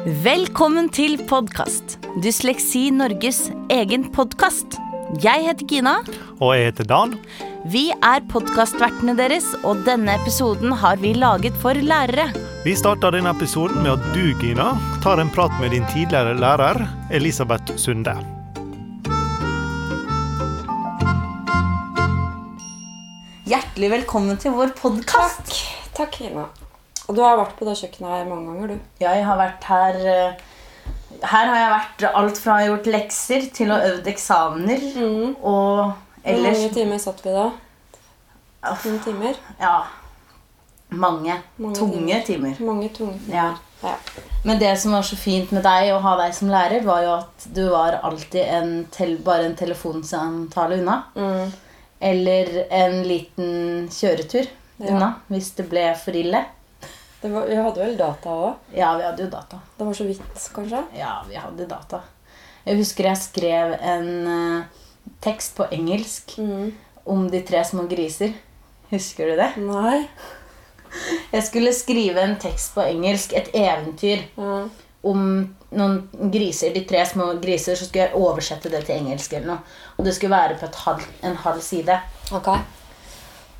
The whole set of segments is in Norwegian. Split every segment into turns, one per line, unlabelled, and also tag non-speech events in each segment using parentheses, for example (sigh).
Velkommen til podkast. Dysleksi Norges egen podkast. Jeg heter Gina.
Og jeg heter Dan.
Vi er podkastvertene deres, og denne episoden har vi laget for lærere.
Vi starter denne episoden med at du, Gina, tar en prat med din tidligere lærer, Elisabeth Sunde.
Hjertelig velkommen til vår podkast.
Takk. Takk, Gina. Og du har vært på det kjøkkenet her mange ganger, du.
Ja, Jeg har vært her eh, Her har jeg vært alt fra å ha gjort lekser til å ha øvd eksamener. Og
Hvor mange timer satt vi da? Noen timer?
Ja. Mange,
Mange
tunge timer.
Mange tunge timer.
Ja.
Ja.
Men det som var så fint med deg å ha deg som lærer, var jo at du var alltid en bare en telefonsamtale unna.
Mm.
Eller en liten kjøretur
Ja.
unna hvis det ble for ille.
Det var, vi hadde vel data òg?
Ja, vi hadde jo data.
Det var så vidt, kanskje?
Ja, vi hadde data. Jeg husker jeg skrev en uh, tekst på engelsk
Mm.
om de tre små griser. Husker du det?
Nei.
Jeg skulle skrive en tekst på engelsk, et eventyr.
mm.
om noen griser, de tre små griser, så skulle jeg oversette det til engelsk eller noe. Og det skulle være på halv, en halv side.
Ok.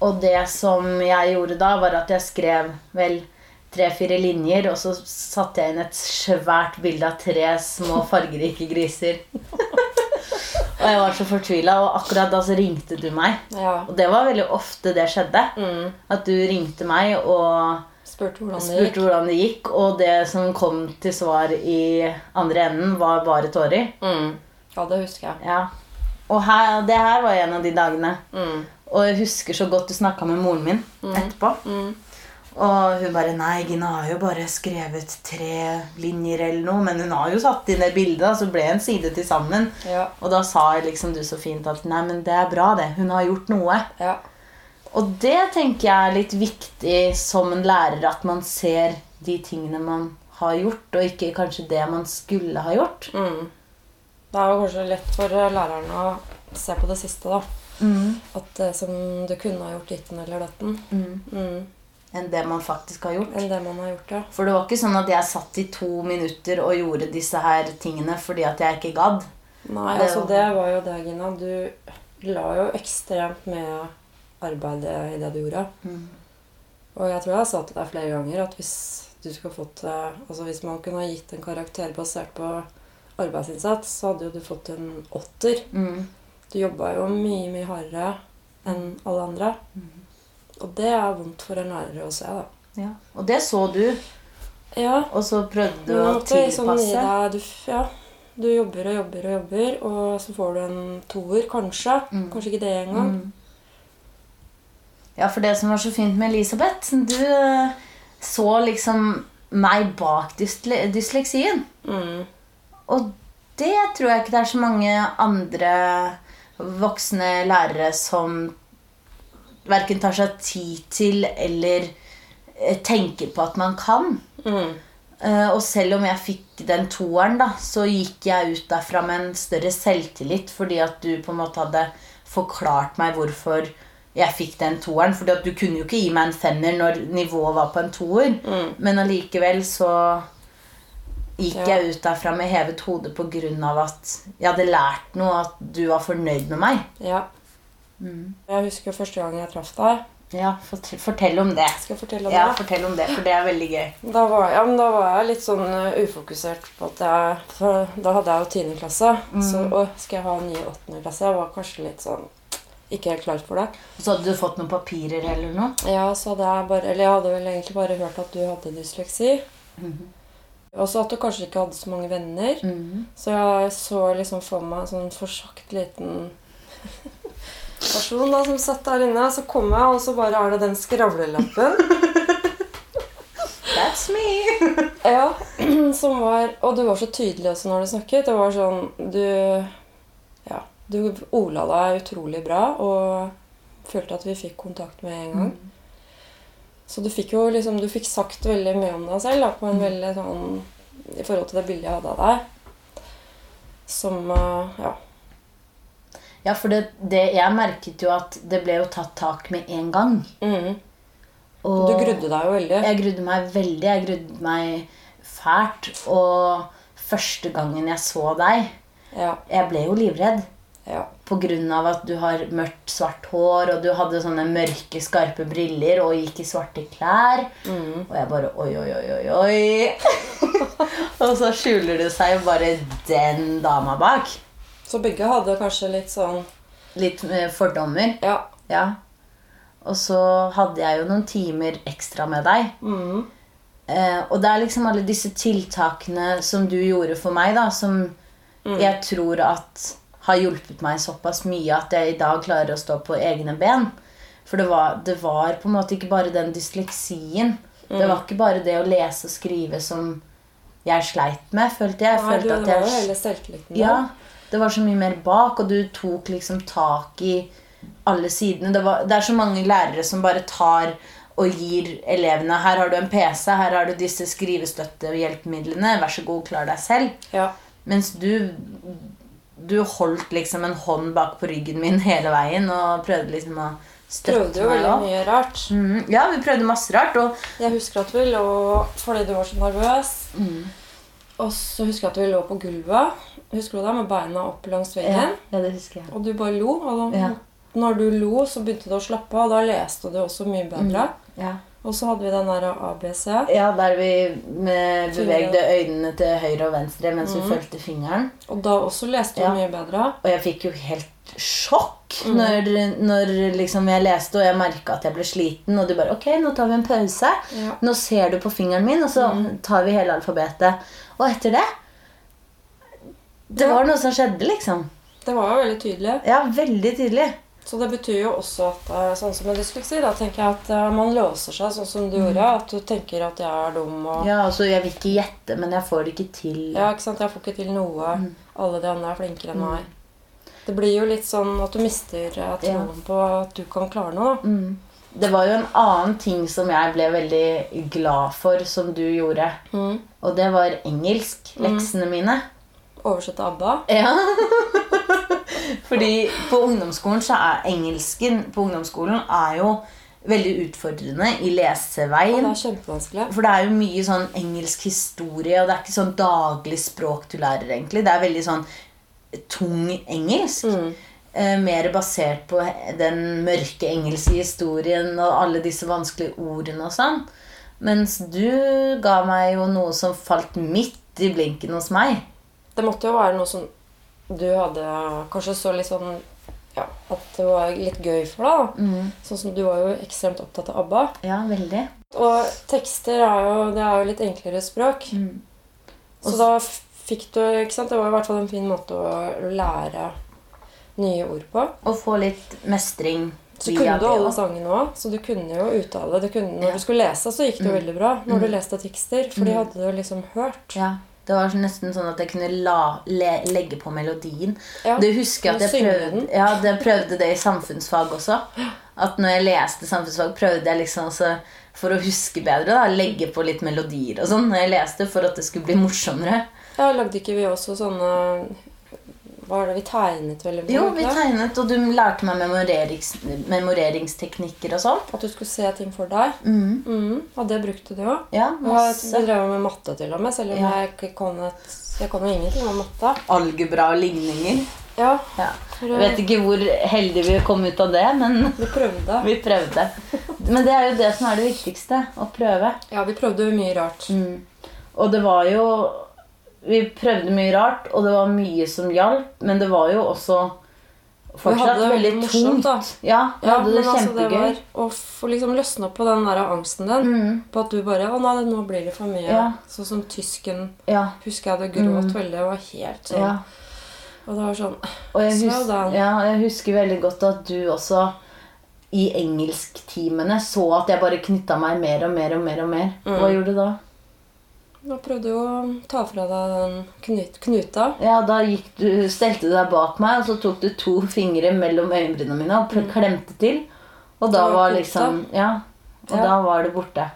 Og det som jeg gjorde da, var at jeg skrev vel tre-fire linjer, og så satte jeg inn et svært bilde av tre små fargerike griser. og jeg var så fortvila, og akkurat da så ringte du meg.
Ja.
Og det var veldig ofte det skjedde.
Mm.
At du ringte meg og
Spurte hvordan
spurte hvordan det gikk, og det som kom til svar i andre enden, var bare tårer.
Mm. Ja, det husker jeg.
Ja. Og her, det her var en av de dagene.
Mm.
Og jeg husker så godt du snakka med moren min etterpå.
Mm.
Og hun bare 'Nei, Gina har jo bare skrevet tre linjer eller noe', men hun har jo satt inn det bildet, og så ble en side til sammen.
Ja.
Og da sa jeg liksom du så fint at 'Nei, men det er bra, det. Hun har gjort noe'.
Ja.
Og det tenker jeg er litt viktig som en lærer, at man ser de tingene man har gjort, og ikke kanskje det man skulle ha gjort.
Mm. Det er jo kanskje lett for læreren å se på det siste, da. At det som du kunne ha gjort ditten eller datten. Mm.
Enn det man faktisk har gjort.
Enn det man har gjort, ja.
For det var ikke sånn at jeg satt i to minutter og gjorde disse her tingene fordi at jeg ikke gadd.
Nei,
Det
altså det var jo det, Gina. Du la jo ekstremt med arbeidet i det du gjorde. Og jeg tror jeg sa til deg flere ganger at hvis du skulle fått eh, Altså hvis man kunne ha gitt en karakter basert på arbeidsinnsats, så hadde jo du fått en åtter. Du jobba jo mye, mye hardere enn alle andre. Og det er vondt for en lærer å se, da.
Ja. Og det så du,
Ja,
og så prøvde du å
liksom
tilpasse.
deg du, ja, du jobber og jobber og jobber, og så får du en toer, kanskje. Kanskje ikke det engang.
Mm. Ja, for det som var så fint med Elisabeth Du eh, så liksom meg bak dysle dysleksien.
Mm.
Og det tror jeg ikke det er så mange andre voksne lærere som verken tar seg tid til eller eh, tenker på at man kan.
Mm.
Uh, og selv om jeg fikk den toeren, da, så gikk jeg ut derfra med en større selvtillit fordi at du på en måte hadde forklart meg hvorfor jeg fikk den toeren. Fordi at du kunne jo ikke gi meg en femmer når nivået var på en toer.
Mm.
Men allikevel så gikk
Ja.
jeg ut derfra med hevet hode av at jeg hadde lært noe, at du var fornøyd med meg.
Ja. Jeg husker første gang jeg traff deg.
Ja, Fortell om det.
Skal jeg fortelle
Ja,
det?
fortell om det, for det er veldig gøy.
Da var, ja, men da var jeg litt sånn uh, ufokusert på at jeg da hadde jeg jo 10. klasse. Så å, skal jeg ha en ny 8. klasse? Jeg var kanskje litt sånn ikke helt klar for det.
Så hadde du fått noen papirer eller noe?
Ja, så hadde jeg bare Eller jeg hadde vel egentlig bare hørt at du hadde dysleksi. Og så at du kanskje ikke hadde så mange venner. Så jeg så liksom for meg en sånn forsagt liten person da, som satt der inne. Så kom jeg, og så bare er det den skravlelappen.
That's me! (laughs)
Ja, (clears throat) som var Og du var så tydelig også når du snakket. Det var sånn Du Ja. Du ola deg utrolig bra og følte at vi fikk kontakt med en gang. Så du fikk jo liksom Du fikk sagt veldig mye om deg selv da, på en veldig sånn I forhold til det bildet jeg hadde av deg. Som eh, Ja.
Ja, for det, det, jeg merket jo at det ble jo tatt tak med en gang.
Mm.
Og
Du grudde deg jo veldig.
Jeg grudde meg veldig. Jeg grudde meg fælt. Og første gangen jeg så deg
Ja.
Jeg ble jo livredd.
Ja.
Av at du har mørkt, svart hår, og du hadde sånne mørke, skarpe briller og gikk i svarte klær.
Mm.
Og jeg bare Oi, oi, oi, oi, oi. (laughs) og så skjuler det seg bare den dama bak.
Så begge hadde kanskje litt sånn
Litt med fordommer.
Ja.
Ja. Og så hadde jeg jo noen timer ekstra med deg.
Mm.
Eh, og det er liksom alle disse tiltakene som du gjorde for meg, da, som jeg tror at har hjulpet meg såpass mye at jeg i dag klarer å stå på egne ben. For det var, det var på en måte ikke bare den dysleksien. Det var ikke bare det å lese og skrive som jeg sleit med, følte jeg. Jeg
Nei, du,
følte at
var jo
jeg
hele selvtilliten
ja. Det var så mye mer bak, og du tok liksom tak i alle sidene. Det, var, det er så mange lærere som bare tar og gir elevene Her har du en PC, her har du disse skrivestøttehjelpemidlene. Vær så god, klar deg selv.
Ja.
Mens du Du holdt liksom en hånd bak på ryggen min hele veien og prøvde liksom å støtte meg.
Prøvde jo veldig mye rart.
Mm, Ja, vi prøvde masse rart. Og
Jeg husker at vi lå fordi du var så nervøs.
Mm.
Og så husker jeg at vi lå på gulvet Husker du det, med beina opp langs
ja,
veggen.
ja, det husker jeg.
Og du bare lo. Og da,
Ja.
når du lo, så begynte du å slappe av. og Da leste du også mye bedre.
Ja.
Og så hadde vi den der ABC.
ja, der vi med bevegde øynene til høyre og venstre mens vi fulgte fingeren.
Og da også leste du
Ja.
mye bedre.
Og jeg fikk jo helt sjokk når, når liksom jeg leste, og jeg merka at jeg ble sliten. Og du bare Ok, nå tar vi en pause.
Ja.
Nå ser du på fingeren min, og så tar vi hele alfabetet. Og etter det Det var noe som skjedde, liksom.
Det var jo veldig tydelig.
Ja, veldig tydelig.
Så det betyr jo også at eh, sånn som med dysleksi, da tenker jeg at eh, man låser seg sånn som du gjorde. At du tenker at jeg er dum og
Ja, altså, Jeg vil ikke gjette, men jeg får det ikke til.
Ja, ikke sant? Jeg får ikke til noe. Alle de andre er flinkere enn meg. Det blir jo litt sånn at du mister troen troen på at du kan klare noe.
Mm. Det var jo en annen ting som jeg ble veldig glad for, som du gjorde.
Mm.
Og det var engelsk. Leksene mine.
Oversette ABBA.
Ja. (laughs) Fordi på ungdomsskolen så er engelsken på ungdomsskolen er jo veldig utfordrende i leseveien.
Og det er kjempevanskelig.
For det er jo mye sånn engelsk historie, og det er ikke sånn daglig språk du lærer, egentlig. Det er veldig sånn tung engelsk.
Mm.
Eh, mer basert på den mørke engelske historien og alle disse vanskelige ordene og sånn. Mens du ga meg jo noe som falt midt i blinken hos meg.
Det måtte jo være noe som du hadde kanskje så litt sånn ja, At det var litt gøy for deg. da. Sånn som du var jo ekstremt opptatt av ABBA.
Ja, veldig.
Og tekster er jo, det er jo litt enklere språk. Så da fikk du ikke sant? Det var i hvert fall en fin måte å lære nye ord på.
Og få litt mestring
Så kunne du alle sangene òg, så du kunne jo uttale. Det kunne, når
Ja.
du skulle lese, så gikk det jo veldig bra. Når du leste tekster, for de hadde du liksom hørt.
Ja, Det var nesten sånn at jeg kunne la, le, legge på melodien.
Ja,
Du husker at jeg prøvde, ja, jeg prøvde det i samfunnsfag også. At når jeg leste samfunnsfag, prøvde jeg liksom også, for å huske bedre, da, legge på litt melodier og sånn når jeg leste, for at det skulle bli morsommere.
Ja, lagde ikke vi også sånne Hva var det vi tegnet mye?
Jo, vi tegnet, og du lærte meg memorerings, memoreringsteknikker og sånn.
At du skulle se ting for deg.
Mm.
Mm, og det brukte du jo.
Ja, masse.
Vi drev med matte til og med, selv om
Ja.
jeg kon et Jeg kan jo ingenting om matte.
Algebra og ligninger.
Ja,
Ja. Jeg vet ikke hvor heldige vi kom ut av det, men (laughs)
vi prøvde. (laughs)
vi prøvde. Men det er jo det som er det viktigste. Å prøve.
Ja, vi prøvde jo mye rart.
Mm. Og det var jo Vi prøvde mye rart, og det var mye som hjalp, men det var jo også fortsatt
hadde det
veldig
morsomt,
tungt.
da.
Ja, vi
Ja,
hadde det
altså,
kjempegøy.
var å få liksom løsne opp på den der angsten din.
Mm.
På at du bare Å nei, nå blir det for mye.
Ja.
Sånn som tysken.
Ja,
Husker jeg det gråt veldig og var helt sånn.
ja.
Og det var sånn
Og jeg,
Slow
ja, jeg husker veldig godt at du også i engelsktimene så at jeg bare knytta meg mer og mer og mer. og mer.
Mm.
Hva gjorde du da?
Da prøvde du å ta fra deg den knut, knuta.
Ja, Da du, stelte du deg bak meg, og så tok du to fingre mellom øyenbrynene mine og pr- klemte til. Og da
Mm. Var
liksom Ja. Og
Ja.
da var det borte.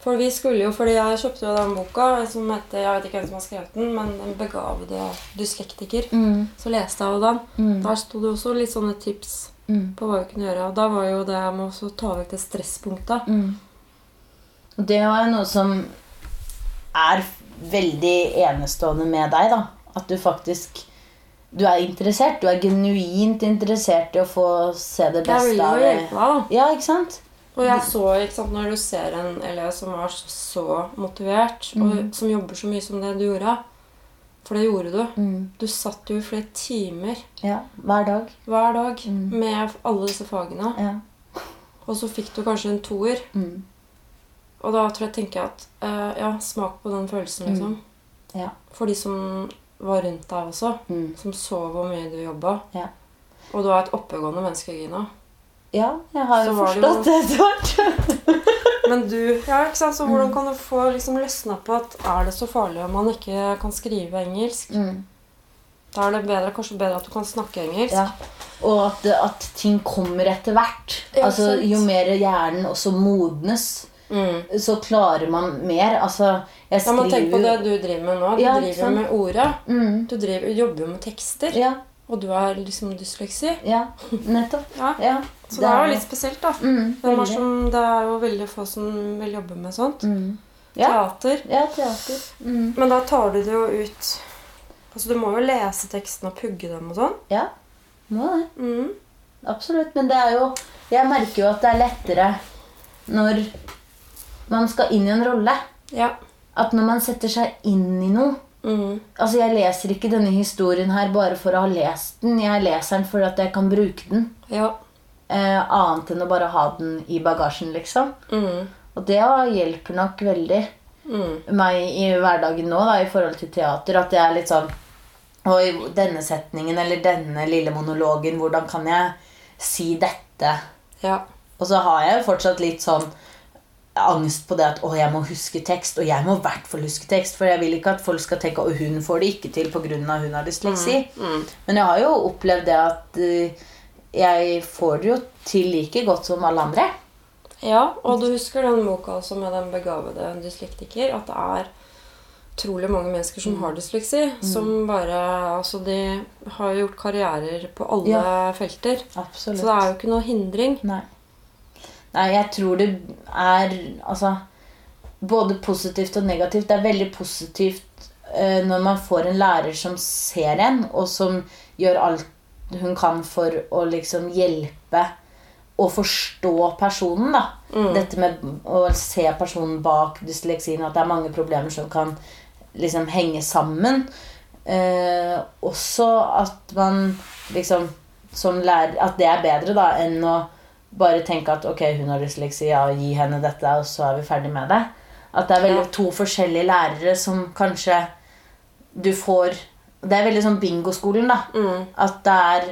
For vi skulle jo, fordi jeg kjøpte jo den boka som heter Jeg vet ikke hvem som har skrevet den, men Den begavede dyslektiker.
Mm.
Så leste jeg jo den. Der sto det også litt sånne tips
Mm.
på hva vi kunne gjøre. Og da var jo det med å ta vekk det stresspunktet.
Mm. Og det var jo noe som er veldig enestående med deg, da. At du faktisk Du er interessert. Du er genuint interessert i å få se det beste av det. Ja, ikke sant?
Og jeg så, ikke sant, når du ser en elev som var så, så motivert,
Mm.
og som jobber så mye som det du gjorde For det gjorde du.
Mm.
Du satt jo i flere timer
Ja. Hver dag.
hver dag
Mm.
med alle disse fagene.
Ja.
Og så fikk du kanskje en toer.
Mm.
Og da tror jeg tenker jeg at uh, Ja, smak på den følelsen, liksom.
Ja.
For de som var rundt deg også.
Mm.
Som så hvor mye du jobba.
Ja.
Og du er et oppegående menneske, Gina.
ja, jeg har jo forstått det etter hvert. (laughs)
Men du, ja, ikke sant? Så
Mm.
hvordan kan du få liksom løsna på at er det så farlig om man ikke kan skrive engelsk?
Mm.
Da er det bedre, kanskje bedre at du kan snakke engelsk.
Ja. Og at, at ting kommer etter hvert.
Ja,
altså,
sant.
jo mer hjernen også modnes,
Mm.
så klarer man mer. Altså, jeg skriver
Ja, men tenk på det du driver med nå. Du
Ja,
driver
sånn.
med ordet.
mm.
Du driver, jobber jo med tekster.
Ja,
Og du er liksom dysleksi.
ja, nettopp.
Ja.
Ja,
Så det er jo litt spesielt, da.
mm,
som, det er jo veldig få som vil jobbe med sånt.
mm. Ja,
Teater.
ja, teater. Mm.
Men da tar du det jo ut Altså, du må jo lese teksten og pugge dem og sånn.
Ja, må det.
Mm.
Absolutt. Men det er jo Jeg merker jo at det er lettere når man skal inn i en rolle.
Ja.
At når man setter seg inn i noe
Mm.
Altså, Jeg leser ikke denne historien her bare for å ha lest den. Jeg leser den for at jeg kan bruke den.
Ja.
Eh, annet enn å bare ha den i bagasjen, liksom.
Mm.
Og det hjelper nok veldig
Mm.
meg i hverdagen nå da, i forhold til teater. At det er litt sånn Oi, denne setningen eller denne lille monologen, hvordan kan jeg si dette?
Ja.
Og så har jeg jo fortsatt litt sånn angst på det at å, jeg må huske tekst. Og jeg må i hvert fall huske tekst, for jeg vil ikke at folk skal tenke at hun får det ikke til pga. hun har dysleksi.
Mm.
Men jeg har jo opplevd det at uh, jeg får det jo til like godt som alle andre.
Ja, og du husker den boka også med den begavede dyslektiker? At det er utrolig mange mennesker som har dysleksi. Som bare Altså, de har gjort karrierer på alle felter.
Absolutt.
Så det er jo ikke noe hindring.
Nei. Nei, jeg tror det er altså både positivt og negativt. Det er veldig positivt uh, når man får en lærer som ser en, og som gjør alt hun kan for å liksom hjelpe å forstå personen. da. Dette med å se personen bak dysleksien, at det er mange problemer som kan liksom henge sammen. Uh, også at man liksom som lærer At det er bedre da enn å bare tenke at ok, hun har dysleksi, ja, gi henne dette, og så er vi ferdig med det. At det er veldig to forskjellige lærere som kanskje du får Det er veldig sånn bingoskolen, da.
Mm.
At det er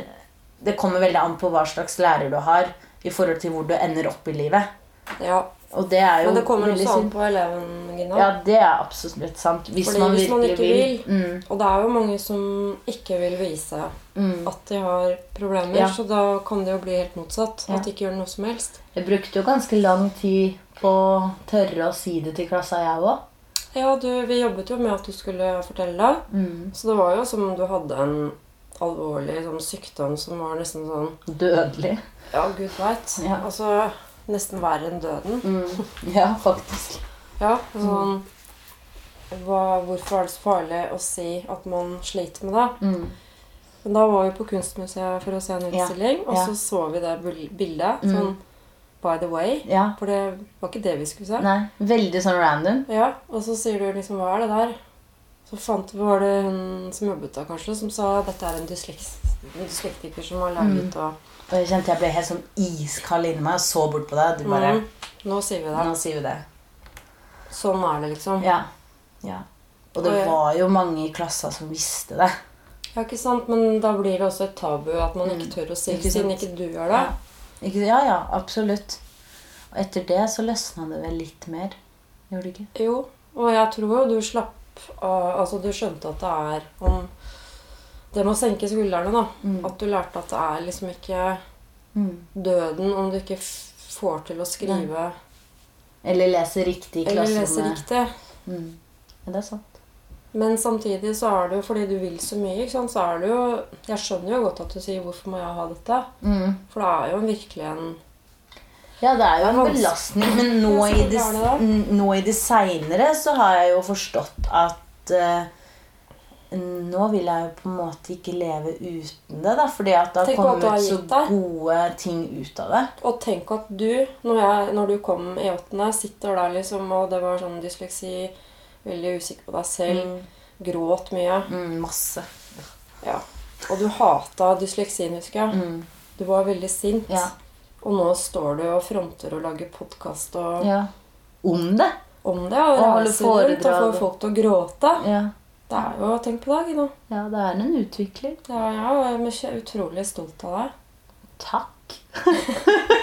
Det kommer veldig an på hva slags lærer du har i forhold til hvor du ender opp i livet.
Ja.
Og det er jo
Men det kommer også an på eleven, Gina.
Ja, det er absolutt sant. Hvis
Fordi
man
hvis man ikke
vil. Mm,
Og det er jo mange som ikke vil vise
mm.
at de har problemer,
Ja.
så da kan det jo bli helt motsatt.
Ja.
At de ikke gjør noe som helst.
Jeg brukte jo ganske lang tid på å tørre å si det til klassa, jeg òg.
Ja, du, vi jobbet jo med at du skulle fortelle.
Mm.
Så det var jo som om du hadde en alvorlig sånn, sykdom som var nesten sånn
Dødelig.
Ja, gud veit.
Ja.
Altså nesten verre enn døden.
Mm. (laughs) Ja, faktisk.
Ja, sånn hva, Hvorfor er det så farlig å si at man sliter med det?
Mm.
Men da var vi på Kunstmuseet for å se en
Ja,
utstilling, og
ja.
så så vi det bildet.
Mm.
Sånn by the way.
Ja.
For det var ikke det vi skulle se.
Nei, veldig sånn random.
Ja, Og så sier du liksom Hva er det der? Så fant, vi, var det hun som jobbet der, kanskje, som sa dette er en dysleks, en dyslektiker som har laget og
Og jeg kjente jeg ble helt sånn iskald inni meg og så bort på deg. Du bare
mm, Nå sier vi det.
Nå sier vi det.
Sånn er det, liksom.
Ja. ja. Og det
Og jeg-
var jo mange i klassa som visste det.
Ja, ikke sant? Men da blir det også et tabu at man ikke
Mm.
tør å si det, siden ikke du gjør det.
Ja. Ja, ja, absolutt. Og etter det så løsna det vel litt mer. Gjorde det ikke?
Jo, og jeg tror jo du slapp av Altså, du skjønte at det er om Det med å senke skuldrene, da.
Mm.
At du lærte at det er liksom ikke
Mm.
døden om du ikke får til å skrive
Eller lese riktig i
eller lese riktig.
Mm. Ja, det er sant.
Men samtidig så er det jo fordi du vil så mye, ikke sant, så er det jo Jeg skjønner jo godt at du sier 'hvorfor må jeg ha dette'?
Mm.
For det er jo virkelig en
Ja, det er jo en belastning, men (laughs) nå i det, nå i det seinere så har jeg jo forstått at eh, nå vil jeg jo på en måte ikke leve uten det, da. Fordi at det har kommet så gode ting ut av det.
Og tenk at du, når, jeg, når du kom i åttende, sitter der liksom, og det var sånn dysleksi, veldig usikker på deg selv, gråt mye.
Mm, masse.
Ja. Og du hata dysleksien, husker jeg.
Mm,
Du var veldig sint.
ja.
Og nå står du og fronter og lager podkast og
ja. Om det.
om det. Og
Og
reiser rundt og får folk til å gråte.
Ja.
Det er jo Tenk på deg nå.
ja, det er en utvikling.
Ja, jeg er utrolig stolt av deg.
Takk. (laughs)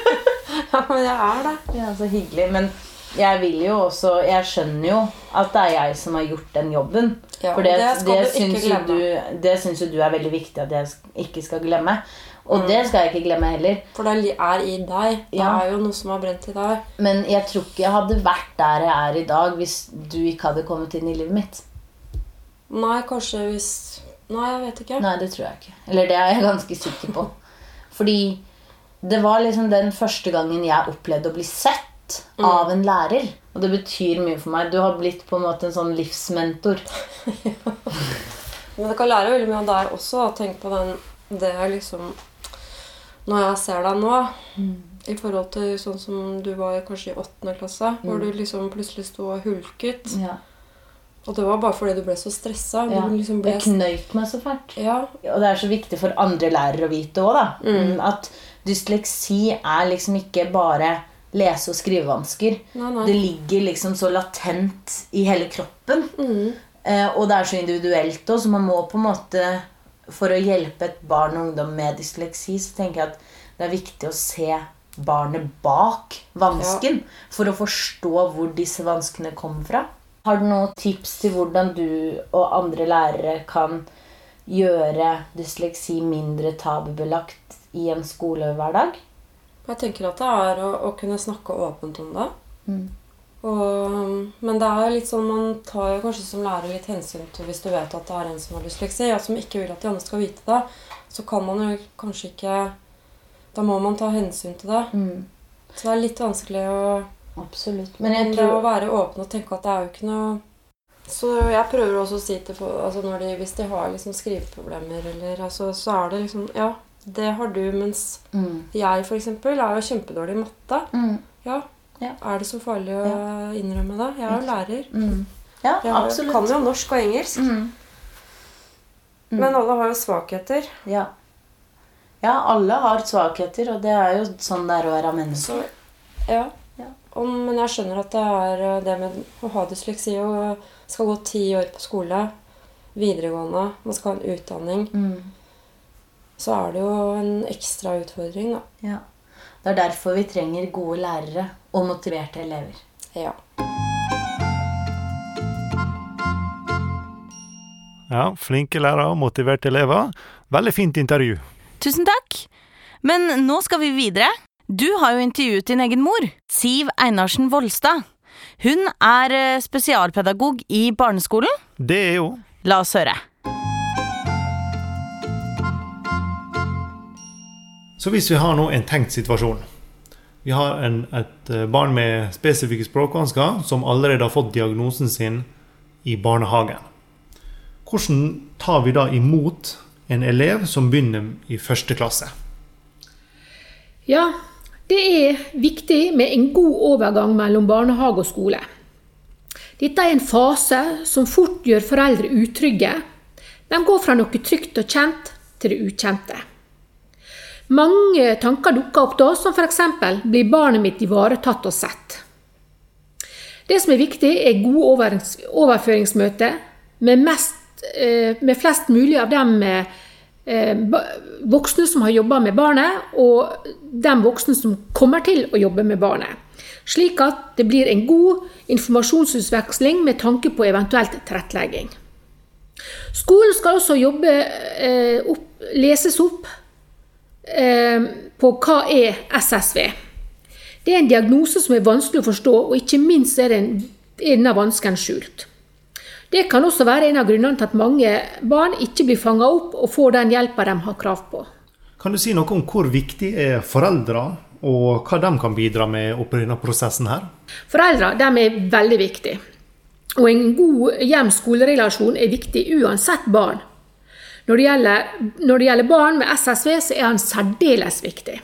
Ja, men jeg er det.
Ja, så hyggelig. Men jeg vil jo også Jeg skjønner jo at det er jeg som har gjort den jobben.
Ja,
For det,
det
det, syns jo du, det syns jo du er veldig viktig at jeg ikke skal glemme. Og
Mm.
det skal jeg ikke glemme heller.
For det er i deg. Det
Ja.
er jo noe som har brent i deg.
Men jeg tror ikke jeg hadde vært der jeg er i dag hvis du ikke hadde kommet inn i livet mitt.
Nei, kanskje hvis Nei, jeg vet ikke.
Nei, det tror jeg ikke. Eller det er jeg ganske sikker på. Fordi det var liksom den første gangen jeg opplevde å bli sett
Mm.
av en lærer. Og det betyr mye for meg. Du har blitt på en måte en sånn livsmentor. (laughs)
Men det kan lære veldig mye av deg også. Tenk på den Det er liksom Når jeg ser deg nå, i forhold til sånn som du var kanskje i åttende klasse, hvor du liksom plutselig sto og hulket
Ja.
Og det var bare fordi du ble så stressa.
Ja.
Du liksom ble
Jeg knøyt meg så fælt.
Ja.
Og det er så viktig for andre lærere å vite òg, da.
Mm.
At dysleksi er liksom ikke bare lese- og skrivevansker.
Nei, nei.
Det ligger liksom så latent i hele kroppen.
Mm.
Eh, og det er så individuelt òg, så man må på en måte For å hjelpe et barn og ungdom med dysleksi, så tenker jeg at det er viktig å se barnet bak vansken. For å forstå hvor disse vanskene kommer fra. Har du noen tips til hvordan du og andre lærere kan gjøre dysleksi mindre tabubelagt i en skolehverdag?
Jeg tenker at det er å, å kunne snakke åpent om det.
Mm.
Og, men det er litt sånn man tar jo kanskje som lærer litt hensyn til hvis du vet at det er en som har dysleksi, og som ikke vil at de andre skal vite det, så kan man jo kanskje ikke Da må man ta hensyn til det.
Mm.
Så det er litt vanskelig å
Absolutt. Men jeg
tror å være åpen og tenke at det er jo ikke noe Så jeg prøver også å si til folk altså de, Hvis de har liksom skriveproblemer, eller, altså, så er det liksom Ja, det har du, mens
mm.
jeg eksempel er jo kjempedårlig i matte.
Mm.
Ja.
Ja.
Er det så farlig å innrømme det? Jeg er jo lærer.
Mm. Ja,
Jeg
absolutt.
kan jo norsk og engelsk.
Mm. Mm.
Men alle har jo svakheter.
Ja. ja, alle har svakheter, og det er jo sånn det er å være menneske.
Så, ja.
Ja.
Men jeg skjønner at det er eh, det med å ha dysleksi og skal gå ti år på skole, videregående, man skal ha en utdanning,
Mm.
så er det jo en ekstra utfordring, da.
Ja. Det er derfor vi trenger gode lærere og motiverte elever.
Ja.
Ja, Flinke lærere, og motiverte elever. Veldig fint intervju.
Tusen takk. Men nå skal vi videre. Du har jo intervjuet din egen mor, Siv Einarsen Volstad. Hun er eh, spesialpedagog i barneskolen.
Det er jo
La oss høre.
Så hvis vi har nå en tenkt situasjon Vi har en, et eh, barn med spesifikke språkvansker som allerede har fått diagnosen sin i barnehagen. Hvordan tar vi da imot en elev som begynner i første klasse?
Ja, det er viktig med en god overgang mellom barnehage og skole. Dette er en fase som fort gjør foreldre utrygge. De går fra noe trygt og kjent til det ukjente. Mange tanker dukker opp da, som f.eks.: Blir barnet mitt ivaretatt og sett? Det som er viktig, er gode overførings- overføringsmøter med, eh, med flest mulig av dem eh, voksne som har jobba med barnet, og de voksne som kommer til å jobbe med barnet. Slik at det blir en god informasjonsutveksling med tanke på eventuelt tilrettelegging. Skolen skal også jobbe, eh, opp, leses opp eh, på hva er SSV. Det er en diagnose som er vanskelig å forstå, og ikke minst er, den, er denne vansken skjult. Det kan også være en av grunnene til at mange barn ikke blir fanga opp og får den hjelpa de har krav på.
Kan du si noe om hvor viktig er foreldre og hva de kan bidra med oppi denne prosessen her?
Foreldre er veldig viktige. Og en god hjem-skole-relasjon er viktig uansett barn. Når det, gjelder, når det gjelder barn med SSV, så er han særdeles viktig.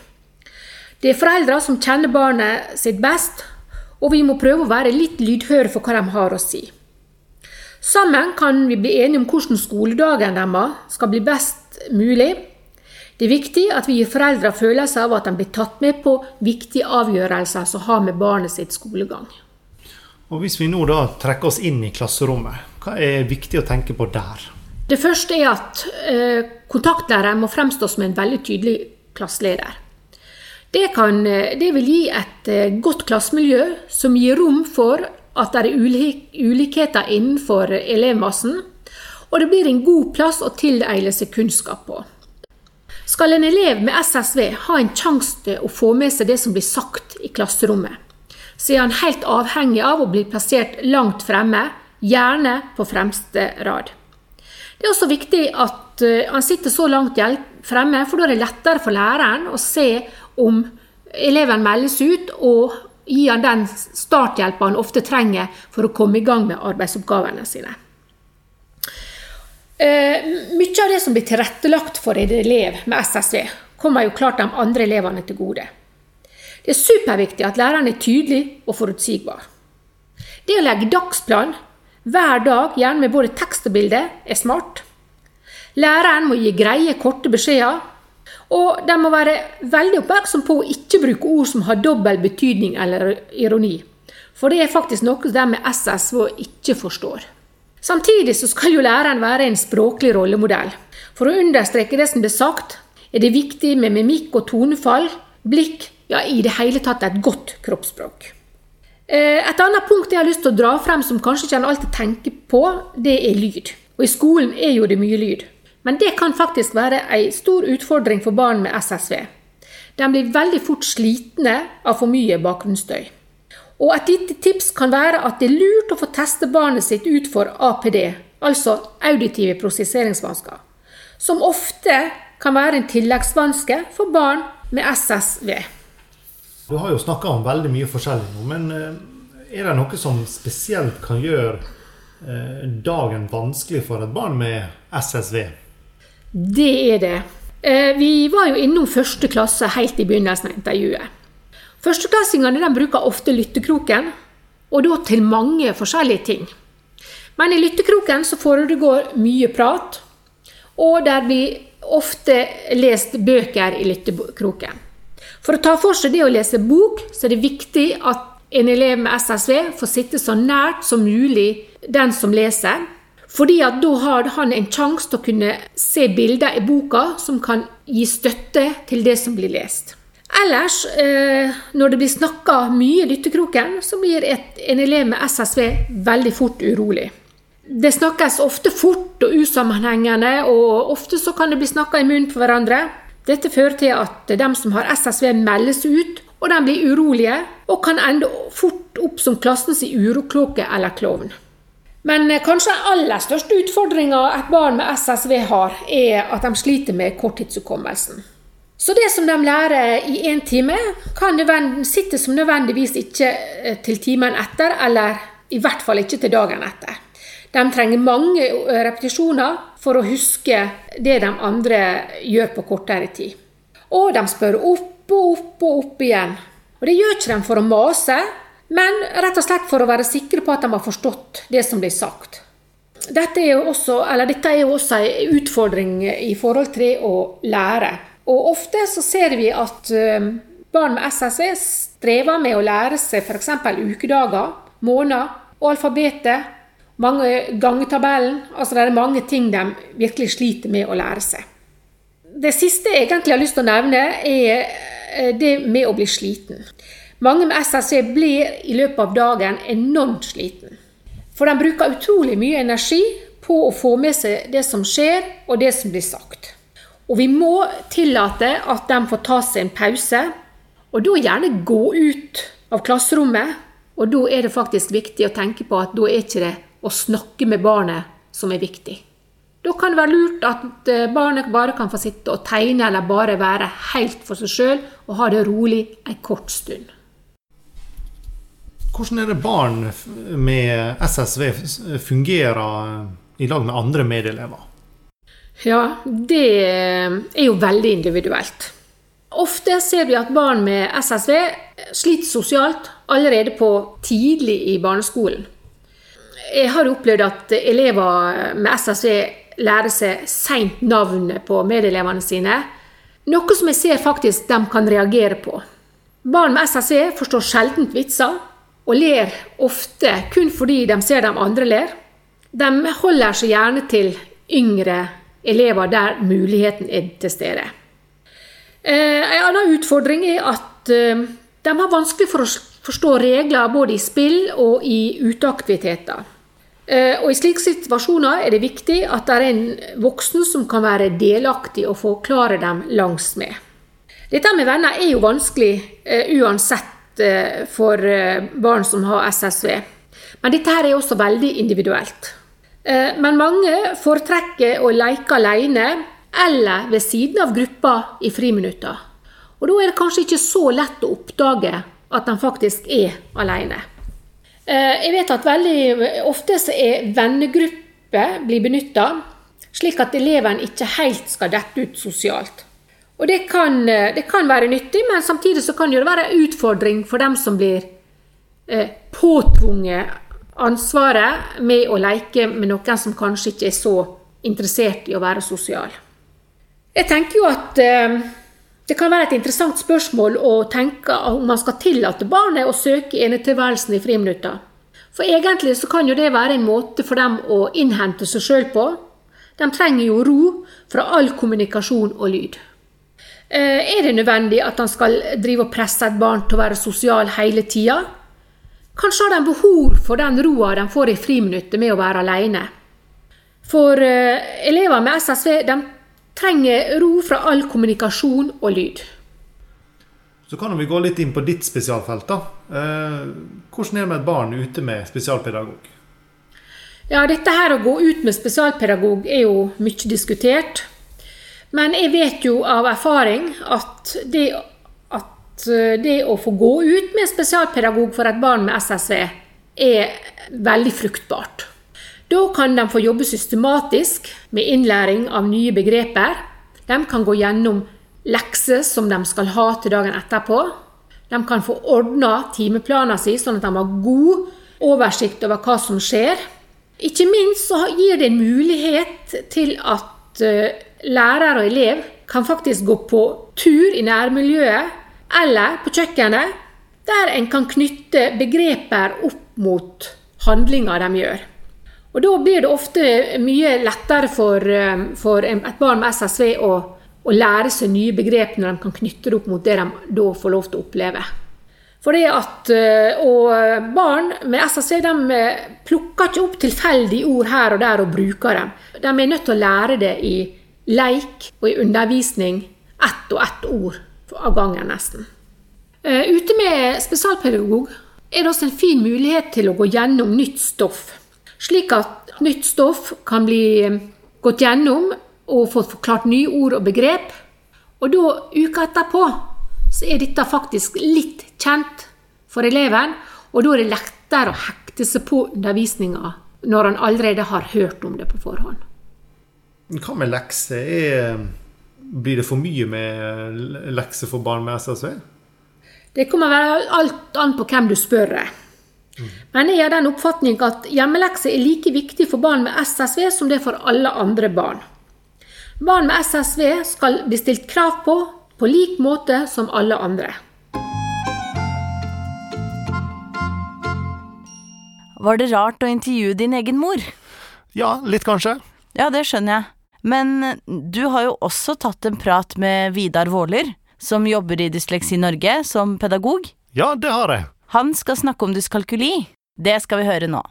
Det er foreldre som kjenner barnet sitt best, og vi må prøve å være litt lydhøre for hva de har å si. Sammen kan vi bli enige om hvordan skoledagen deres skal bli best mulig. Det er viktig at vi gir foreldre følelse av at de blir tatt med på viktige avgjørelser som har med barnet sitt skolegang.
Og Hvis vi nå da trekker oss inn i klasserommet, hva er viktig å tenke på der?
Det første er at eh, kontaktlæreren må fremstå som en veldig tydelig klasseleder. Det, kan, eh, det vil gi et eh, godt klassemiljø som gir rom for at det er ulik, ulikheter innenfor elevmassen, og det blir en god plass å tilegne seg kunnskap på. Skal en elev med SSV ha en sjanse til å få med seg det som blir sagt i klasserommet, så er han helt avhengig av å bli plassert langt fremme, gjerne på fremste rad. Det er også viktig at eh, han sitter så langt fremme, for da er det lettere for læreren å se om eleven meldes ut, og gi han den starthjelpa han ofte trenger for å komme i gang med arbeidsoppgavene sine. Eh, mye av det som blir tilrettelagt for en elev med SSV, kommer jo klart de andre elevene til gode. Det er superviktig at læreren er tydelig og forutsigbar. Det å legge dagsplan hver dag, gjerne med både tekst og bilde, er smart. Læreren må gi greie, korte beskjeder. Og de må være veldig oppmerksom på å ikke bruke ord som har dobbel betydning eller ironi. For det er faktisk noe de med SSV ikke forstår. Samtidig så skal jo læreren være en språklig rollemodell. For å understreke det som blir sagt, er det viktig med mimikk og tonefall, blikk, ja, i det hele tatt et godt kroppsspråk. Eh, et annet punkt jeg har lyst til å dra frem som kanskje ikke en alltid tenker på, det er lyd. Og i skolen er jo det mye lyd. Men det kan faktisk være en stor utfordring for barn med SSV. De blir veldig fort slitne av for mye bakgrunnsstøy. Og et lite tips kan være at det er lurt å få teste barnet sitt ut for APD, altså auditive prosesseringsvansker, som ofte kan være en tilleggsvanske for barn med SSV.
Du har jo snakka om veldig mye forskjellig nå, men eh, er det noe som spesielt kan gjøre eh, dagen vanskelig for et barn med SSV?
Det er det. Eh, vi var jo innom første klasse helt i begynnelsen av intervjuet. Førsteklassingene bruker ofte lyttekroken, og da til mange forskjellige ting. Men i lyttekroken så foregår mye prat, og der blir ofte lest bøker i lyttekroken. For å ta for seg det å lese bok, så er det viktig at en elev med SSV får sitte så nært som mulig den som leser. Fordi at da har han en sjanse til å kunne se bilder i boka som kan gi støtte til det som blir lest. Ellers, eh, når det blir snakka mye i lyttekroken, så blir et, en elev med SSV veldig fort urolig. Det snakkes ofte fort og usammenhengende, og ofte så kan det bli snakka i munnen på hverandre. Dette fører til at de som har SSV, meldes ut, og de blir urolige og kan ende fort opp som klassens uroklokke eller klovn. Men eh, kanskje den aller største utfordringa et barn med SSV har, er at de sliter med korttidshukommelsen. Så det som de lærer i én time, kan sitte som nødvendigvis ikke eh, til timen etter, eller i hvert fall ikke til dagen etter. De trenger mange eh, repetisjoner for å huske det de andre gjør på kortere tid. Og de spør opp og opp og opp igjen. Og Det gjør ikke de for å mase, men rett og slett for å være sikre på at de har forstått det som blir sagt. Dette er jo også, er jo også en utfordring i forhold til å lære. Og Ofte så ser vi at eh, barn med SSV strever med å lære seg f.eks. ukedager, måneder og alfabetet mange gangetabellen. Altså det er mange ting de virkelig sliter med å lære seg. Det siste jeg egentlig har lyst til å nevne, er eh, det med å bli sliten. Mange med SSC blir i løpet av dagen enormt sliten. For de bruker utrolig mye energi på å få med seg det som skjer, og det som blir sagt. Og vi må tillate at de får ta seg en pause, og da gjerne gå ut av klasserommet. Og da er det faktisk viktig å tenke på at da er ikke det å snakke med barnet som er viktig. Da kan det være lurt at eh, barnet bare kan få sitte og tegne, eller bare være helt for seg sjøl og ha det rolig en kort stund.
Hvordan er det barn med SSV fungerer i lag med andre medelever?
Ja, det er jo veldig individuelt. Ofte ser vi at barn med SSV sliter sosialt allerede på tidlig i barneskolen. Jeg har opplevd at elever med SSV lærer seg seint navnet på medelevene sine, noe som jeg ser faktisk de kan reagere på. Barn med SSV forstår sjelden vitser, og ler ofte kun fordi de ser de andre ler. De holder seg gjerne til yngre elever der muligheten er til stede. Eh, En annen utfordring er at eh, de har vanskelig for å forstå regler både i spill og i uteaktiviteter. Eh, Og I slike situasjoner er det viktig at det er en voksen som kan være delaktig og forklare dem langs med. Dette med venner er jo vanskelig uansett eh, for eh, barn som har SSV. Men dette her er også veldig individuelt. Eh, Men mange foretrekker å leke alene eller ved siden av gruppa i friminutter. Og da er det kanskje ikke så lett å oppdage at de faktisk er alene. Jeg vet at veldig ofte så er vennegrupper blir benytta, slik at eleven ikke helt skal dette ut sosialt. Og det kan, eh, det kan være nyttig, men samtidig så kan det være en utfordring for dem som blir eh, påtvunget ansvaret med å leke med noen som kanskje ikke er så interessert i å være sosial. Jeg tenker jo at eh, det kan være et interessant spørsmål å tenke om man skal tillate barnet å søke enetilværelsen i friminutta. For egentlig så kan jo det være en måte for dem å innhente seg sjøl på. De trenger jo ro fra all kommunikasjon og lyd. Eh, Er det nødvendig at han skal drive og presse et barn til å være sosial hele tida? Kanskje har de behov for den roa de får i friminuttet med å være alene. For eh, elever med SSV de trenger ro fra all kommunikasjon og lyd.
Så kan vi gå litt inn på ditt spesialfelt. da. Eh, Hvordan er det med et barn ute med spesialpedagog?
Ja, dette her å gå ut med spesialpedagog er jo mye diskutert. Men jeg vet jo av erfaring at det, at eh, det å få gå ut med spesialpedagog for et barn med SSV er veldig fruktbart. Da kan de få jobbe systematisk med innlæring av nye begreper. De kan gå gjennom lekser som de skal ha til dagen etterpå. De kan få ordna timeplanen sin, sånn at de har god oversikt over hva som skjer. Ikke minst så gir det en mulighet til at eh, lærer og elev kan faktisk gå på tur i nærmiljøet eller på kjøkkenet, der en kan knytte begreper opp mot handlinger de gjør. Og Da blir det ofte mye lettere for, eh, for et barn med SSV å, å lære seg nye begrep når de kan knytte det opp mot det de da får lov til å oppleve. For det at, eh, og Barn med SSV de eh, plukker ikke opp tilfeldige ord her og der og bruker dem. De er nødt til å lære det i leik og i undervisning. Ett og ett ord av gangen, nesten. Eh, Ute med spesialpedagog er det også en fin mulighet til å gå gjennom nytt stoff. Slik at nytt stoff kan bli eh, gått gjennom og fått forklart nye ord og begrep. Og da, uka etterpå, så er dette faktisk litt kjent for eleven, og da er det lettere å hekte seg på undervisninga når han allerede har hørt om det på forhånd.
Hva med lekser? Er, blir det for mye med lekser for barn med SSV?
Det kommer vel alt an på hvem du spør. Men jeg har den oppfatning at hjemmelekse er like viktig for barn med SSV som det er for alle andre barn. Barn med SSV skal bli stilt krav på på lik måte som alle andre.
Var det rart å intervjue din egen mor?
Ja, litt kanskje.
Ja, det skjønner jeg. Men du har jo også tatt en prat med Vidar Våler, som jobber i Dysleksi Norge som pedagog.
Ja, det har jeg.
Han skal snakke om dyskalkuli. Det skal vi høre nå.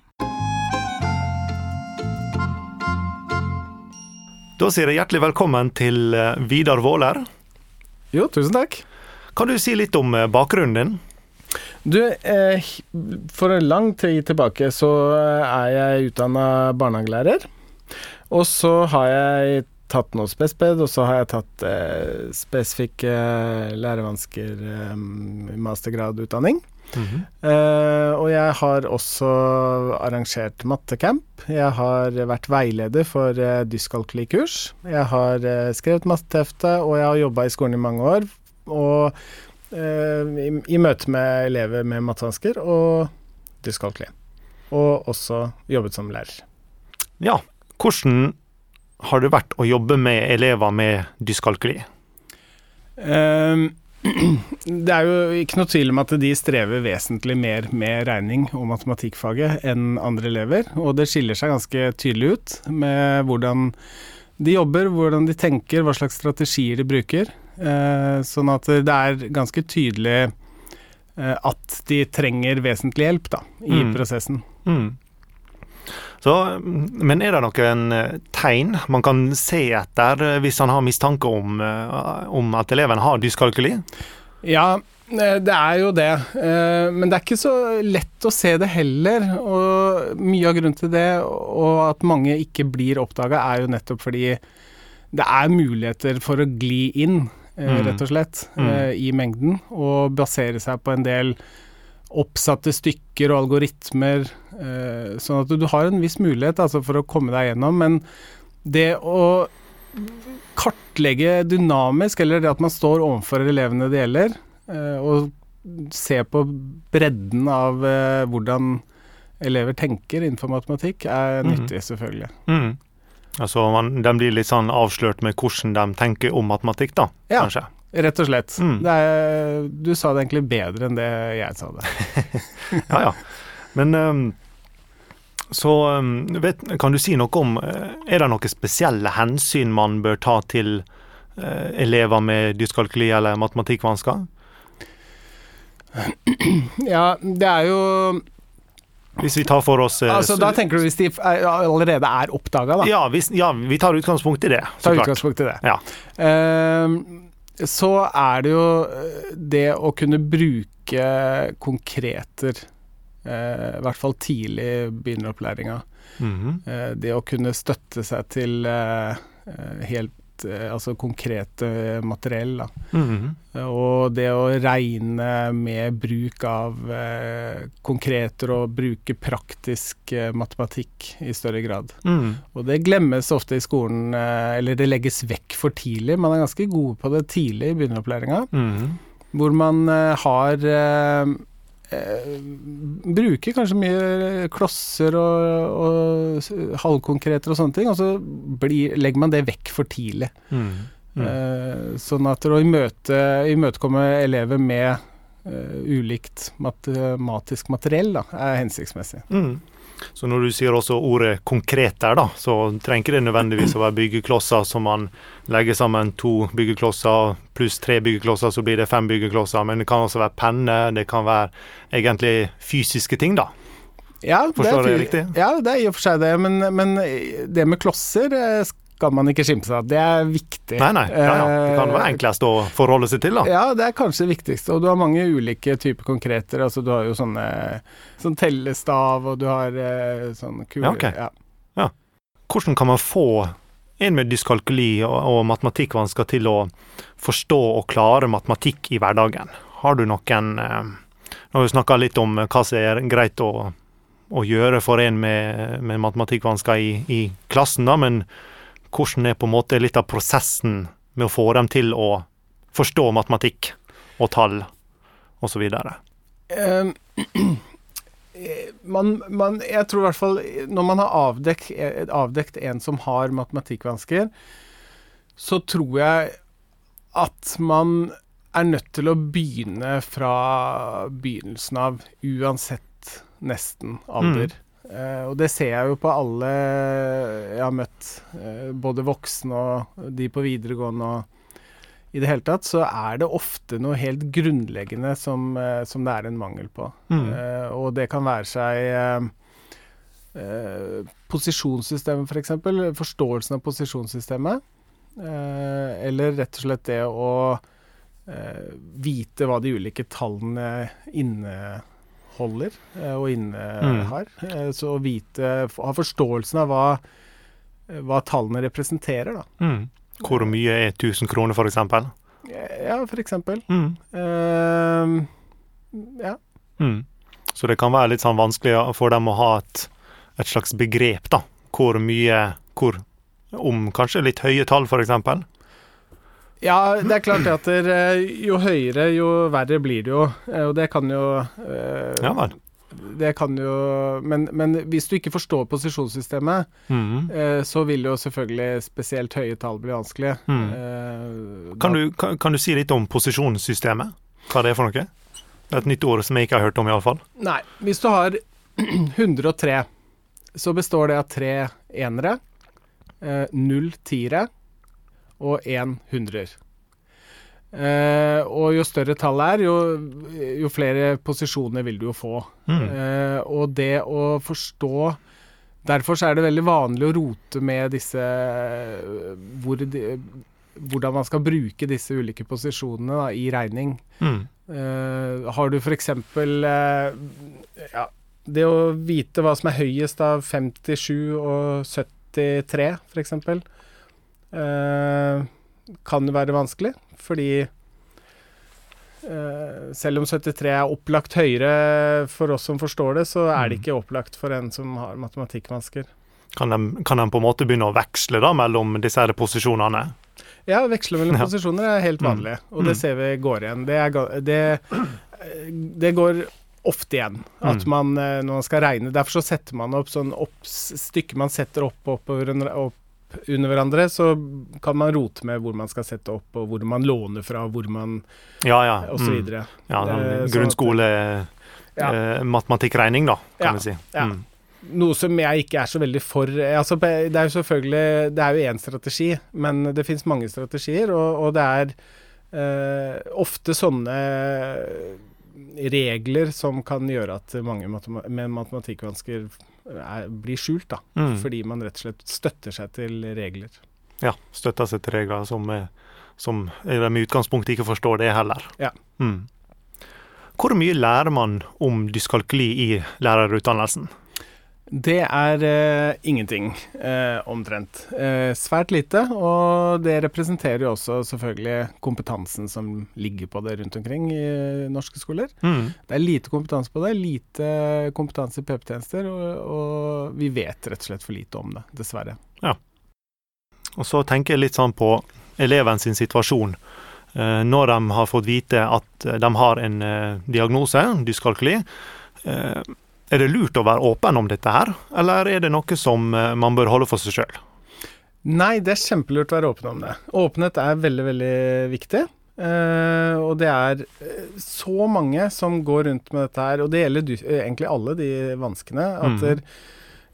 Da sier jeg hjertelig velkommen til eh, Vidar Våler.
Jo, tusen takk.
Kan du si litt om eh, bakgrunnen din?
Du, eh, for en lang tid tilbake så er jeg utdanna barnehagelærer. Og så har jeg tatt noe spesped, og så har jeg tatt eh, spesifikke lærevansker eh, mastergradutdanning.
Mhm.
Eh, og jeg har også arrangert mattecamp. Jeg har vært veileder for eh, dyskalkulikurs. Jeg har eh, skrevet mattetefte, og jeg har jobba i skolen i mange år. Og eh, i, i møte med elever med mattevansker og dyskalkuli. Og også jobbet som lærer.
Ja. Hvordan har det vært å jobbe med elever med dyskalkuli?
Um, (clears throat) det er jo ikke noe tvil om at de strever vesentlig mer med regning og matematikkfaget enn andre elever, og det skiller seg ganske tydelig ut med hvordan de jobber, hvordan de tenker, hva slags strategier de bruker. Eh, sånn at det er ganske tydelig eh, at de trenger vesentlig hjelp da, i
Mm.
prosessen.
Mm. Så, men er det noen eh, tegn man kan se etter eh, hvis han har mistanke om, eh, om at eleven har dyskalkuli?
Ja, det er jo det. Men det er ikke så lett å se det heller. Og mye av grunnen til det, og at mange ikke blir oppdaga, er jo nettopp fordi det er muligheter for å gli inn,
Mm.
rett og slett,
Mm.
i mengden. Og basere seg på en del oppsatte stykker og algoritmer. eh, Sånn at du har en viss mulighet altså, for å komme deg gjennom. Men det å kartlegge dynamisk, eller det at man står overfor elevene det gjelder, eh, og se på bredden av eh, hvordan elever tenker innenfor matematikk, er
Mhm.
nyttig, selvfølgelig.
Mm. Altså man, De blir litt sånn avslørt med hvordan de tenker om matematikk, da,
Ja.
kanskje?
Rett og slett.
Mm.
Det er, du sa det egentlig bedre enn det jeg sa det. (laughs)
Ja, ja. Men ehm, så ehm, vet, kan du si noe om eh, Er det noen spesielle hensyn man bør ta til eh, elever med dyskalkuli eller matematikkvansker? (clears throat)
Ja, det er jo
Hvis vi tar for oss eh,
Altså, da tenker du hvis de er, allerede er oppdaga, da.
ja, hvis, ja, vi tar utgangspunkt i det, så
tar
klart.
utgangspunkt i det.
Ja.
Ehm, så er det jo eh, det å kunne bruke konkreter, eh, i hvert fall tidlig i begynneropplæringa.
Mhm.
Eh, det å kunne støtte seg til helt altså konkrete materiell. Da.
-hmm.
Og det å regne med bruk av eh, konkreter og bruke praktisk eh, matematikk i større grad.
Mm.
Og det glemmes ofte i skolen, eh, eller det legges vekk for tidlig. Man er ganske gode på det tidlig i begynneropplæringa,
Mhm.
hvor man eh, har eh, eh, Bruker kanskje mye klosser og, og halvkonkreter og sånne ting, og så blir, legger man det vekk for tidlig.
Mm. Mm.
Eh, sånn at å imøte, imøtekomme elever med eh, ulikt matematisk materiell da, er hensiktsmessig.
Mm. Så når du sier også ordet konkret der, da, så trenger ikke det nødvendigvis å være byggeklosser som man legger sammen to byggeklosser pluss tre byggeklosser, så blir det fem byggeklosser. Men det kan også være penner, det kan være egentlig fysiske ting, da.
Ja, det
Forstår
er
jeg riktig?
Ja, det er i og for seg det, men, men det med klosser eh, skal man ikke skimse av. Det er viktig.
Nei, nei. Ja, ja. Det kan være
Eh,
enklest å forholde seg til, da.
Ja, det er kanskje det viktigste. Og du har mange ulike typer konkreter. Altså du har jo sånne sånn tellestav, og du har eh, sånn kule
Ja, ok.
ja.
Hvordan kan man få en med dyskalkuli og, og matematikkvansker til å forstå og klare matematikk i hverdagen? Har du noen eh, Nå har vi snakka litt om hva som er greit å, å gjøre for en med, med matematikkvansker i, i klassen, da, men hvordan er på en måte litt av prosessen med å få dem til å forstå matematikk og tall osv.?
Eh, man, man, jeg tror i hvert fall når man har avdekt, avdekt en som har matematikkvansker, så tror jeg at man er nødt til å begynne fra begynnelsen av, uansett nesten alder. Eh, og det ser jeg jo på alle jeg har møtt, uh, både voksne og de på videregående og i det hele tatt, så er det ofte noe helt grunnleggende som, uh, som det er en mangel på.
Mm.
Og det kan være seg posisjonssystemet, f.eks. For forståelsen av posisjonssystemet. Eller rett og slett det å vite hva de ulike tallene inneholder eh, og innehar. Eh, så å vite Ha forståelsen av hva hva tallene representerer, da.
Mm. Hvor mye er 1000 kroner, for eksempel?
Ja, for eksempel.
Mm.
Uh, ja.
Mm. Så det kan være litt sånn vanskelig for dem å ha et, et slags begrep, da. Hvor mye hvor, Om kanskje litt høye tall, for eksempel.
Ja, det er klart at der, eh, jo høyere, jo verre blir det jo. eh, Og det kan jo eh,
Ja vel.
Det kan jo men, men hvis du ikke forstår posisjonssystemet,
Mm.
så vil jo selvfølgelig spesielt høye tall bli vanskelig.
Mm. Kan, du, kan, kan du si litt om posisjonssystemet? Hva det er for noe? Det er et nytt ord som jeg ikke har hørt om, iallfall.
Nei. Hvis du har (clears throat) 103, så består det av tre enere, null tiere og én hundrer. Eh, og jo større tallet er, jo, jo flere posisjoner vil du jo få.
Mm.
Eh, og det å forstå Derfor så er det veldig vanlig å rote med disse hvor de, Hvordan man skal bruke disse ulike posisjonene da, i regning.
Mm.
Eh, har du f.eks. Uh, ja, det å vite hva som er høyest av 57 og 73, f.eks., uh, kan jo være vanskelig. Fordi eh, selv om 73 er opplagt høyere for oss som forstår det, så er det
Mm.
ikke opplagt for en som har matematikkvansker.
Kan, de, kan de på en måte begynne å veksle da mellom disse her posisjonene?
Ja, veksle mellom (laughs)
Ja.
posisjoner er helt
Mm.
vanlig, og det
Mm.
ser vi går igjen. Det, er, det, det går ofte igjen at man eh, når man skal regne Derfor så setter man opp sånn opp, stykker man setter opp, opp, over- opp under hverandre, så kan man rote med hvor man skal sette opp, og hvor man låner fra, hvor man
Ja, ja.
og så
Mm.
videre.
Ja, sånn grunnskole
Ja.
eh, da, kan
Ja,
vi si.
ja.
Mm.
Noe som jeg ikke er så veldig for altså, Det er jo selvfølgelig Det er jo én strategi, men det finnes mange strategier, og, og det er eh, ofte sånne regler som kan gjøre at mange matema med matematikkvansker er, blir skjult, da.
Mm.
Fordi man rett og slett støtter seg til regler.
Ja, støtter seg til regler som, er- som de i utgangspunktet ikke forstår det heller.
Ja.
Mm. Hvor mye lærer man om dyskalkuli i lærerutdannelsen?
Det er eh, ingenting, eh, omtrent. Eh, svært lite, og det representerer jo også selvfølgelig kompetansen som ligger på det rundt omkring i norske skoler.
Mm.
Det er lite kompetanse på det, lite kompetanse i PP-tjenester, og, og vi vet rett og slett for lite om det, dessverre. Ja.
Og så tenker jeg litt sånn på eleven sin situasjon. Eh, når de har fått vite at de har en eh, diagnose, dyskalkuli, eh, er det lurt å være åpen om dette her, eller er det noe som eh, man bør holde for seg sjøl?
Nei, det er kjempelurt å være åpen om det. Åpenhet er veldig, veldig viktig. Uh, og det er eh, så mange som går rundt med dette her, og det gjelder eh, egentlig alle de vanskene, at
mm.
der,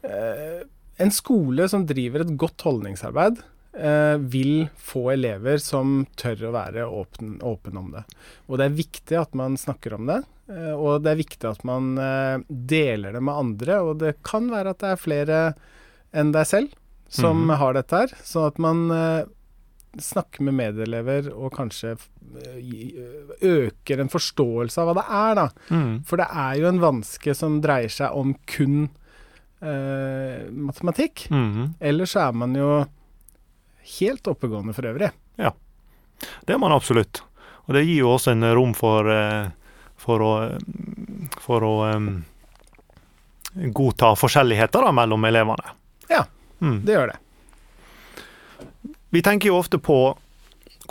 uh, en skole som driver et godt holdningsarbeid, uh, vil få elever som tør å være åpen, åpen om det. Og det er viktig at man snakker om det, og det er viktig at man eh, deler det med andre. Og det kan være at det er flere enn deg selv som
mm.
har dette her, sånn at man eh, snakker med medelever og kanskje eh, øker en forståelse av hva det er, da.
Mm.
For det er jo en vanske som dreier seg om kun eh, matematikk.
Mm.
Ellers så er man jo helt oppegående for øvrig.
Ja, Det er man absolutt. Og det gir jo også en rom for, eh, for å, for å um, godta forskjelligheter da, mellom elevene.
Ja.
Mm.
Det gjør det.
Vi tenker jo ofte på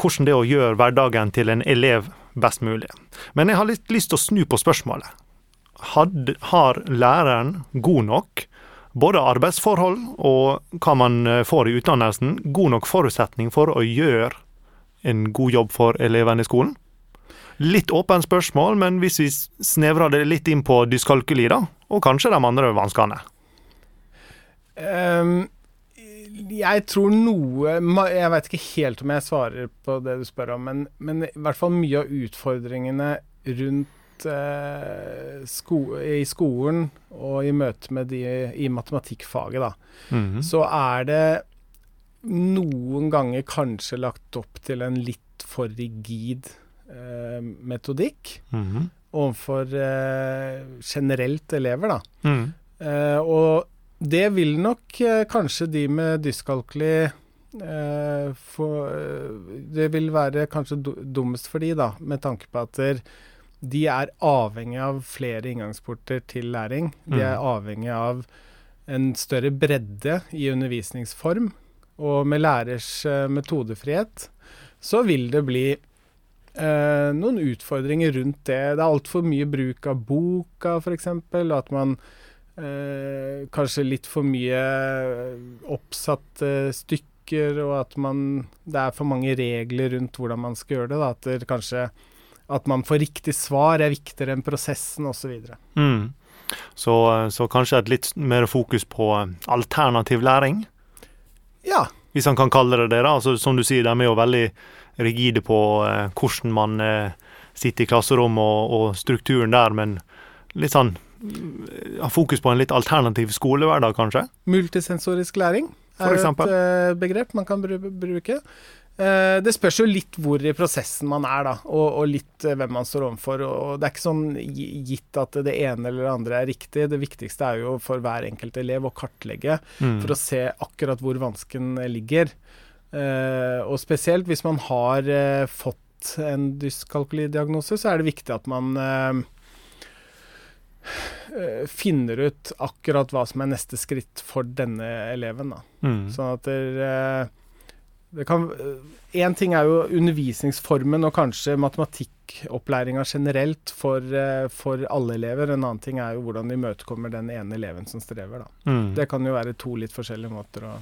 hvordan det er å gjøre hverdagen til en elev best mulig. Men jeg har litt lyst til å snu på spørsmålet. Had, har læreren god nok både arbeidsforhold og hva man eh, får i utdannelsen, god nok forutsetning for å gjøre en god jobb for elevene i skolen? Litt åpent spørsmål, men hvis vi snevrer det litt inn på dyskalkuli, da, og kanskje de andre vanskene.
Um, jeg tror noe Jeg vet ikke helt om jeg svarer på det du spør om, men, men i hvert fall mye av utfordringene rundt eh, sko i skolen og i møte med de i matematikkfaget, da,
Mhm.
så er det noen ganger kanskje lagt opp til en litt for rigid eh, metodikk
-hmm.
overfor eh, generelt elever, da.
Mm.
Eh, og det vil nok eh, kanskje de med dyskalkuli eh, få Det vil være kanskje dummest for de, da, med tanke på at der, de er avhengig av flere inngangsporter til læring. De er avhengig av en større bredde i undervisningsform. Og med lærers metodefrihet så vil det bli eh, noen utfordringer rundt det. Det er altfor mye bruk av boka, f.eks. At man eh, kanskje litt for mye oppsatte stykker, og at man Det er for mange regler rundt hvordan man skal gjøre det. Da, at det kanskje at man får riktig svar er viktigere enn prosessen osv.
Mm. Så, så kanskje et litt mer fokus på eh, alternativ læring,
Ja.
hvis han kan kalle det det. da. Altså, som du sier, de er jo veldig rigide på eh, hvordan man eh, sitter i klasserommet og, og strukturen der, men litt sånn mm, ha fokus på en litt alternativ skolehverdag, kanskje?
Multisensorisk læring er et eh, begrep man kan bruke. Det spørs jo litt hvor i prosessen man er, da, og, og litt hvem man står overfor. Og det er ikke sånn gitt at det ene eller det andre er riktig. Det viktigste er jo for hver enkelt elev å kartlegge
Mm.
for å se akkurat hvor vansken ligger. Eh, og spesielt hvis man har eh, fått en dyskalkulidiagnose, så er det viktig at man eh, finner ut akkurat hva som er neste skritt for denne eleven. Da.
Mm.
Sånn at eh, det kan Én ting er jo undervisningsformen og kanskje matematikkopplæringa generelt for, for alle elever. En annen ting er jo hvordan de imøtekommer den ene eleven som strever. Da.
Mm.
Det kan jo være to litt forskjellige måter å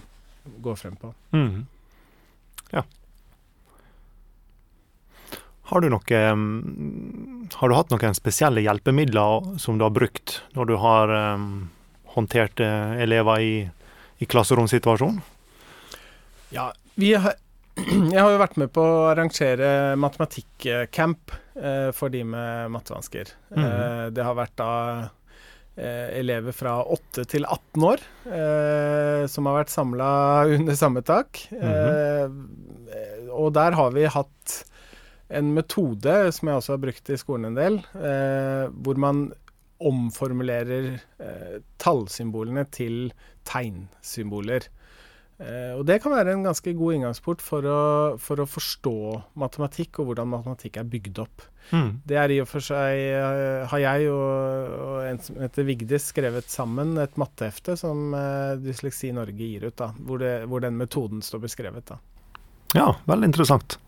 gå frem på.
Mm. Ja. Har du noe mm, Har du hatt noen spesielle hjelpemidler som du har brukt når du har um, håndtert eh, elever i, i klasseromsituasjon?
Ja, vi har, (clears throat) jeg har jo vært med på å arrangere matematikk-camp eh, for de med mattevansker.
Mhm.
Eh, det har vært da elever fra 8 til 18 år eh, som har vært samla under samme tak. eh, og der har vi hatt en metode som jeg også har brukt i skolen en del, eh, hvor man omformulerer eh, tallsymbolene til tegnsymboler. Eh, og det kan være en ganske god inngangsport for å, for å forstå matematikk og hvordan matematikk er bygd opp.
Mm.
Det er i og for seg eh, Har jeg og, og en som heter Vigdis skrevet sammen et mattehefte som eh, Dysleksi Norge gir ut, da, hvor, det, hvor den metoden står beskrevet. da.
Ja, veldig interessant.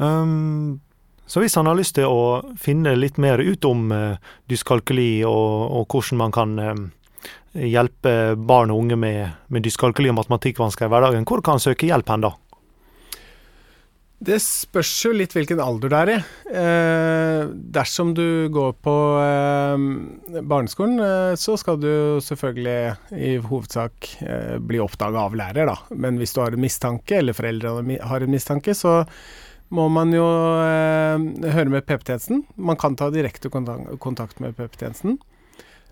Um, så hvis han har lyst til å finne litt mer ut om uh, dyskalkuli og, og hvordan man kan eh, hjelpe barn og unge med, med dyskalkuli og matematikkvansker i hverdagen, hvor kan han søke hjelp hen da?
Det spørs jo litt hvilken alder du er i. Eh, dersom du går på eh, barneskolen, eh, så skal du selvfølgelig i hovedsak eh, bli oppdaga av lærer, da. Men hvis du har en mistanke, eller foreldrene har en mistanke, så må man jo eh, høre med PP-tjenesten. Man kan ta direkte kontakt med PP-tjenesten.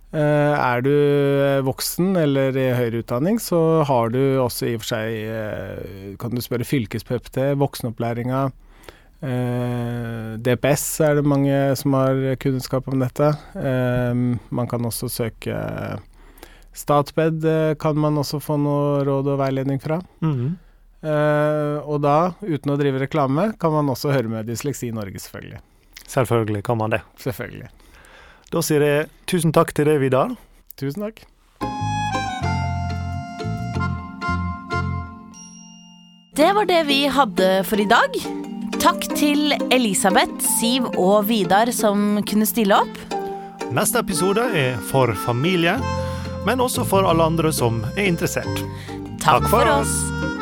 Eh, er du eh, voksen eller i høyere utdanning, så har du også i og for seg eh, Kan du spørre fylkes-PPT, voksenopplæringa. DPS er det mange som har kunnskap om dette. Man kan også søke Statped kan man også få noe råd og veiledning fra.
Mhm.
Eh, og da, uten å drive reklame, kan man også høre med Dysleksi Norge, selvfølgelig.
Selvfølgelig kan man det.
Selvfølgelig.
Da sier jeg tusen takk til deg, Vidar.
Tusen takk.
Det var det vi hadde for i dag. Takk til Elisabeth, Siv og Vidar som kunne stille opp.
Neste episode er for familie, men også for alle andre som er interessert.
Takk,
Takk for
for
oss.
oss.